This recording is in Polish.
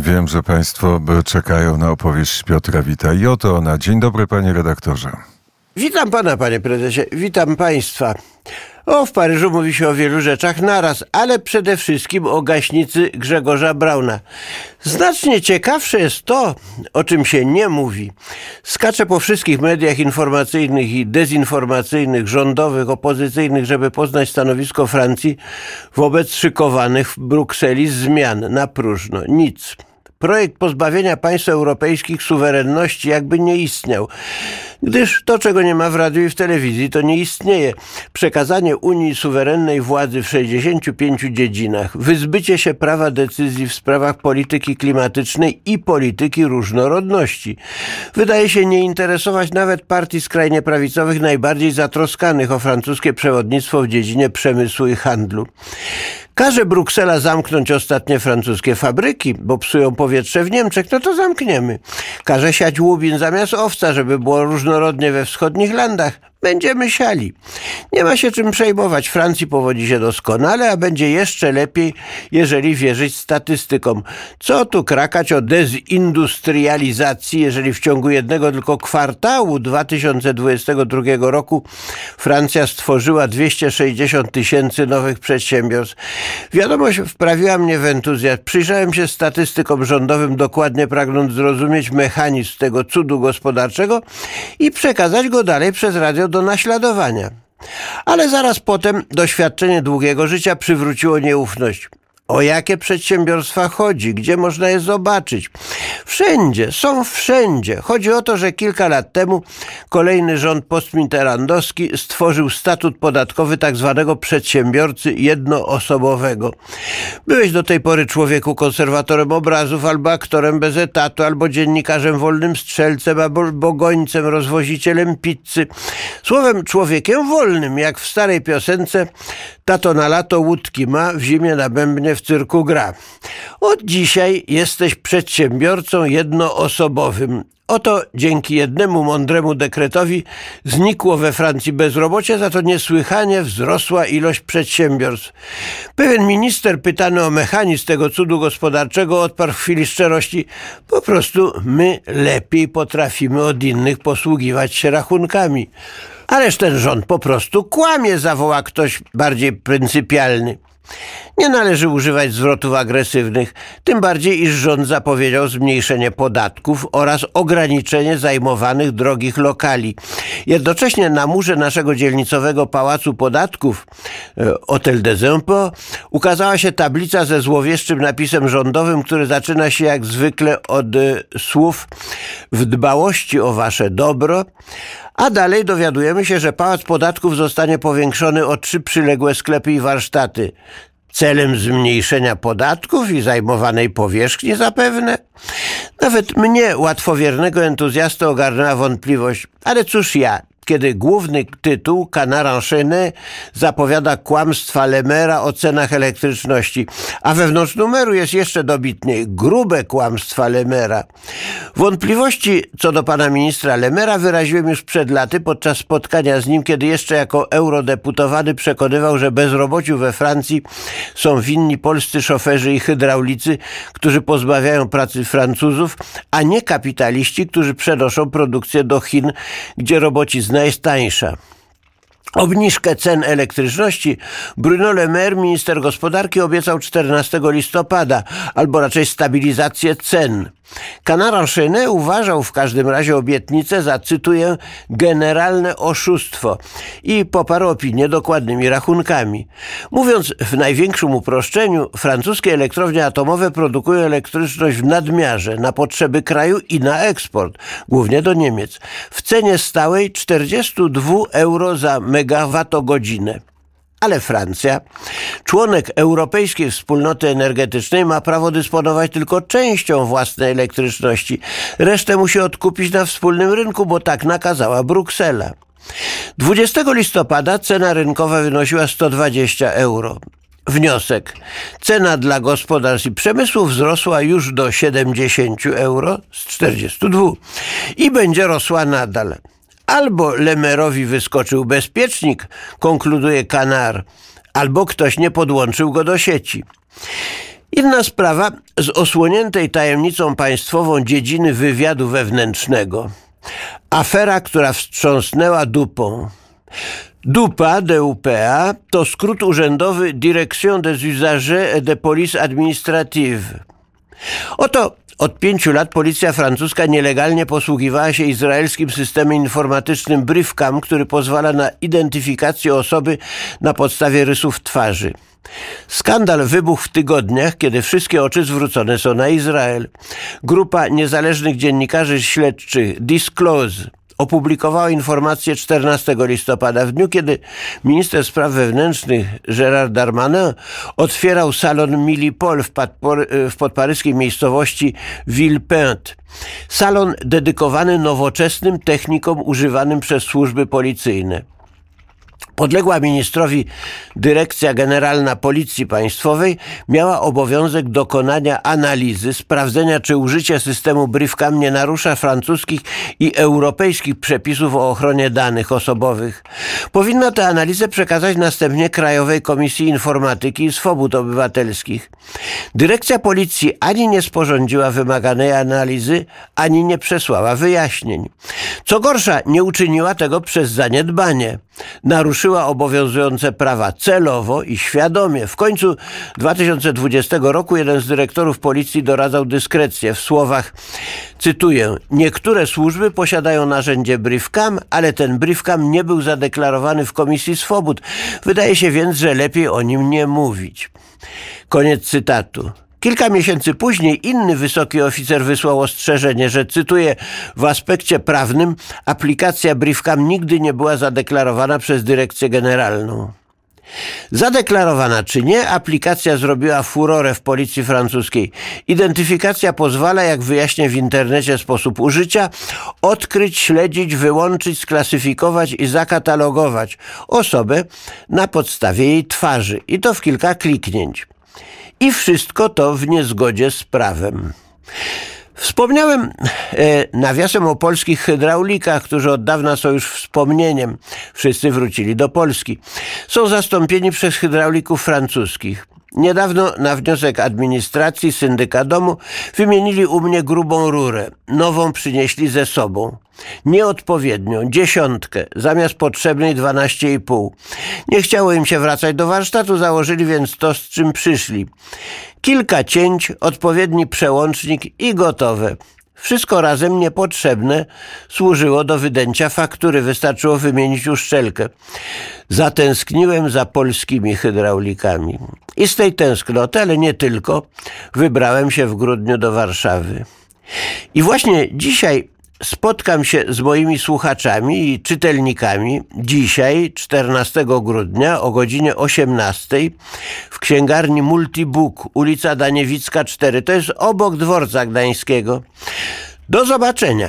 Wiem, że Państwo czekają na opowieść Piotra Wita i oto ona. Dzień dobry, panie redaktorze. Witam pana, panie prezesie, witam państwa. O, w Paryżu mówi się o wielu rzeczach naraz, ale przede wszystkim o gaśnicy Grzegorza Brauna. Znacznie ciekawsze jest to, o czym się nie mówi. Skacze po wszystkich mediach informacyjnych i dezinformacyjnych, rządowych, opozycyjnych, żeby poznać stanowisko Francji wobec szykowanych w Brukseli zmian na próżno. Nic. Projekt pozbawienia państw europejskich suwerenności jakby nie istniał gdyż to, czego nie ma w radiu i w telewizji, to nie istnieje. Przekazanie Unii suwerennej władzy w 65 dziedzinach, wyzbycie się prawa decyzji w sprawach polityki klimatycznej i polityki różnorodności. Wydaje się nie interesować nawet partii skrajnie prawicowych najbardziej zatroskanych o francuskie przewodnictwo w dziedzinie przemysłu i handlu. Każe Bruksela zamknąć ostatnie francuskie fabryki, bo psują powietrze w Niemczech, no to zamkniemy. Każe siać łubin zamiast owca, żeby było różnorodnie we wschodnich landach. Będziemy siali. Nie ma się czym przejmować. Francji powodzi się doskonale, a będzie jeszcze lepiej, jeżeli wierzyć statystykom. Co tu krakać o dezindustrializacji, jeżeli w ciągu jednego tylko kwartału 2022 roku Francja stworzyła 260 tysięcy nowych przedsiębiorstw. Wiadomość wprawiła mnie w entuzjazm. Przyjrzałem się statystykom rządowym, dokładnie pragnąc zrozumieć mechanizm tego cudu gospodarczego i przekazać go dalej przez radio do naśladowania. Ale zaraz potem doświadczenie długiego życia przywróciło nieufność. O jakie przedsiębiorstwa chodzi? Gdzie można je zobaczyć? Wszędzie, są wszędzie. Chodzi o to, że kilka lat temu kolejny rząd postmitterrandowski stworzył statut podatkowy tak zwanego przedsiębiorcy jednoosobowego. Byłeś do tej pory człowieku konserwatorem obrazów, albo aktorem bez etatu, albo dziennikarzem wolnym strzelcem, albo gońcem, rozwozicielem pizzy. Słowem, człowiekiem wolnym, jak w starej piosence Tato na lato łódki ma, w zimie na bębnie w cyrku gra. Od dzisiaj jesteś przedsiębiorcą jednoosobowym. Oto dzięki jednemu mądremu dekretowi znikło we Francji bezrobocie, za to niesłychanie wzrosła ilość przedsiębiorstw. Pewien minister pytany o mechanizm tego cudu gospodarczego odparł w chwili szczerości po prostu my lepiej potrafimy od innych posługiwać się rachunkami. Ależ ten rząd po prostu kłamie, zawoła ktoś bardziej pryncypialny. Nie należy używać zwrotów agresywnych, tym bardziej iż rząd zapowiedział zmniejszenie podatków oraz ograniczenie zajmowanych drogich lokali. Jednocześnie na murze naszego dzielnicowego Pałacu Podatków e, Hotel des Impôts ukazała się tablica ze złowieszczym napisem rządowym, który zaczyna się jak zwykle od e, słów w dbałości o wasze dobro, a dalej dowiadujemy się, że Pałac Podatków zostanie powiększony o trzy przyległe sklepy i warsztaty. Celem zmniejszenia podatków i zajmowanej powierzchni zapewne? Nawet mnie, łatwowiernego entuzjastę, ogarnęła wątpliwość. Ale cóż ja, kiedy główny tytuł Enchaîné zapowiada kłamstwa Lemera o cenach elektryczności, a wewnątrz numeru jest jeszcze dobitniej grube kłamstwa Lemera. Wątpliwości co do pana ministra Lemera wyraziłem już przed laty podczas spotkania z nim, kiedy jeszcze jako eurodeputowany przekonywał, że bezrobociu we Francji są winni polscy szoferzy i hydraulicy, którzy pozbawiają pracy Francuzów, a nie kapitaliści, którzy przenoszą produkcję do Chin, gdzie roboci znają jest tańsza. Obniżkę cen elektryczności Bruno Le Maire, minister gospodarki, obiecał 14 listopada, albo raczej stabilizację cen. Canard uważał w każdym razie obietnicę za, cytuję, generalne oszustwo i poparł opinię dokładnymi rachunkami. Mówiąc w największym uproszczeniu, francuskie elektrownie atomowe produkują elektryczność w nadmiarze na potrzeby kraju i na eksport, głównie do Niemiec, w cenie stałej 42 euro za megawattogodzinę. Ale Francja, członek Europejskiej Wspólnoty Energetycznej, ma prawo dysponować tylko częścią własnej elektryczności. Resztę musi odkupić na wspólnym rynku, bo tak nakazała Bruksela. 20 listopada cena rynkowa wynosiła 120 euro. Wniosek. Cena dla gospodarstw i przemysłu wzrosła już do 70 euro z 42 i będzie rosła nadal. Albo Lemerowi wyskoczył bezpiecznik, konkluduje Kanar, albo ktoś nie podłączył go do sieci. Inna sprawa z osłoniętej tajemnicą państwową dziedziny wywiadu wewnętrznego. Afera, która wstrząsnęła dupą. DUPA, DUPA, to skrót urzędowy Direction des Usagers et de Police Administrative. Oto od pięciu lat policja francuska nielegalnie posługiwała się izraelskim systemem informatycznym Briefcam, który pozwala na identyfikację osoby na podstawie rysów twarzy. Skandal wybuchł w tygodniach, kiedy wszystkie oczy zwrócone są na Izrael. Grupa niezależnych dziennikarzy śledczych Disclose opublikowała informację 14 listopada, w dniu kiedy minister spraw wewnętrznych Gérard Darmanin otwierał salon Milipol w, w podparyskiej miejscowości Villepinte. Salon dedykowany nowoczesnym technikom używanym przez służby policyjne. Podległa ministrowi Dyrekcja Generalna Policji Państwowej miała obowiązek dokonania analizy, sprawdzenia, czy użycie systemu Briefcam nie narusza francuskich i europejskich przepisów o ochronie danych osobowych. Powinna tę analizę przekazać następnie Krajowej Komisji Informatyki i Swobód Obywatelskich. Dyrekcja Policji ani nie sporządziła wymaganej analizy, ani nie przesłała wyjaśnień. Co gorsza, nie uczyniła tego przez zaniedbanie. Naruszyła obowiązujące prawa celowo i świadomie. W końcu 2020 roku jeden z dyrektorów policji doradzał dyskrecję w słowach, cytuję, niektóre służby posiadają narzędzie Briefcam, ale ten Briefcam nie był zadeklarowany w Komisji Swobód. Wydaje się więc, że lepiej o nim nie mówić. Koniec cytatu. Kilka miesięcy później inny wysoki oficer wysłał ostrzeżenie, że cytuję, w aspekcie prawnym aplikacja Briefcam nigdy nie była zadeklarowana przez dyrekcję generalną. Zadeklarowana czy nie, aplikacja zrobiła furorę w policji francuskiej. Identyfikacja pozwala, jak wyjaśnię w internecie sposób użycia, odkryć, śledzić, wyłączyć, sklasyfikować i zakatalogować osobę na podstawie jej twarzy i to w kilka kliknięć. I wszystko to w niezgodzie z prawem. Wspomniałem e, nawiasem o polskich hydraulikach, którzy od dawna są już wspomnieniem. Wszyscy wrócili do Polski. Są zastąpieni przez hydraulików francuskich. Niedawno na wniosek administracji syndyka domu wymienili u mnie grubą rurę. Nową przynieśli ze sobą. Nieodpowiednią, dziesiątkę, zamiast potrzebnej dwanaście i pół. Nie chciało im się wracać do warsztatu, założyli więc to, z czym przyszli. Kilka cięć, odpowiedni przełącznik i gotowe. Wszystko razem niepotrzebne służyło do wydęcia faktury, wystarczyło wymienić uszczelkę. Zatęskniłem za polskimi hydraulikami. I z tej tęsknoty, ale nie tylko, wybrałem się w grudniu do Warszawy. I właśnie dzisiaj spotkam się z moimi słuchaczami i czytelnikami dzisiaj, 14 grudnia o godzinie 18 w księgarni Multibook, ulica Daniewicka 4. To jest obok dworca gdańskiego. Do zobaczenia.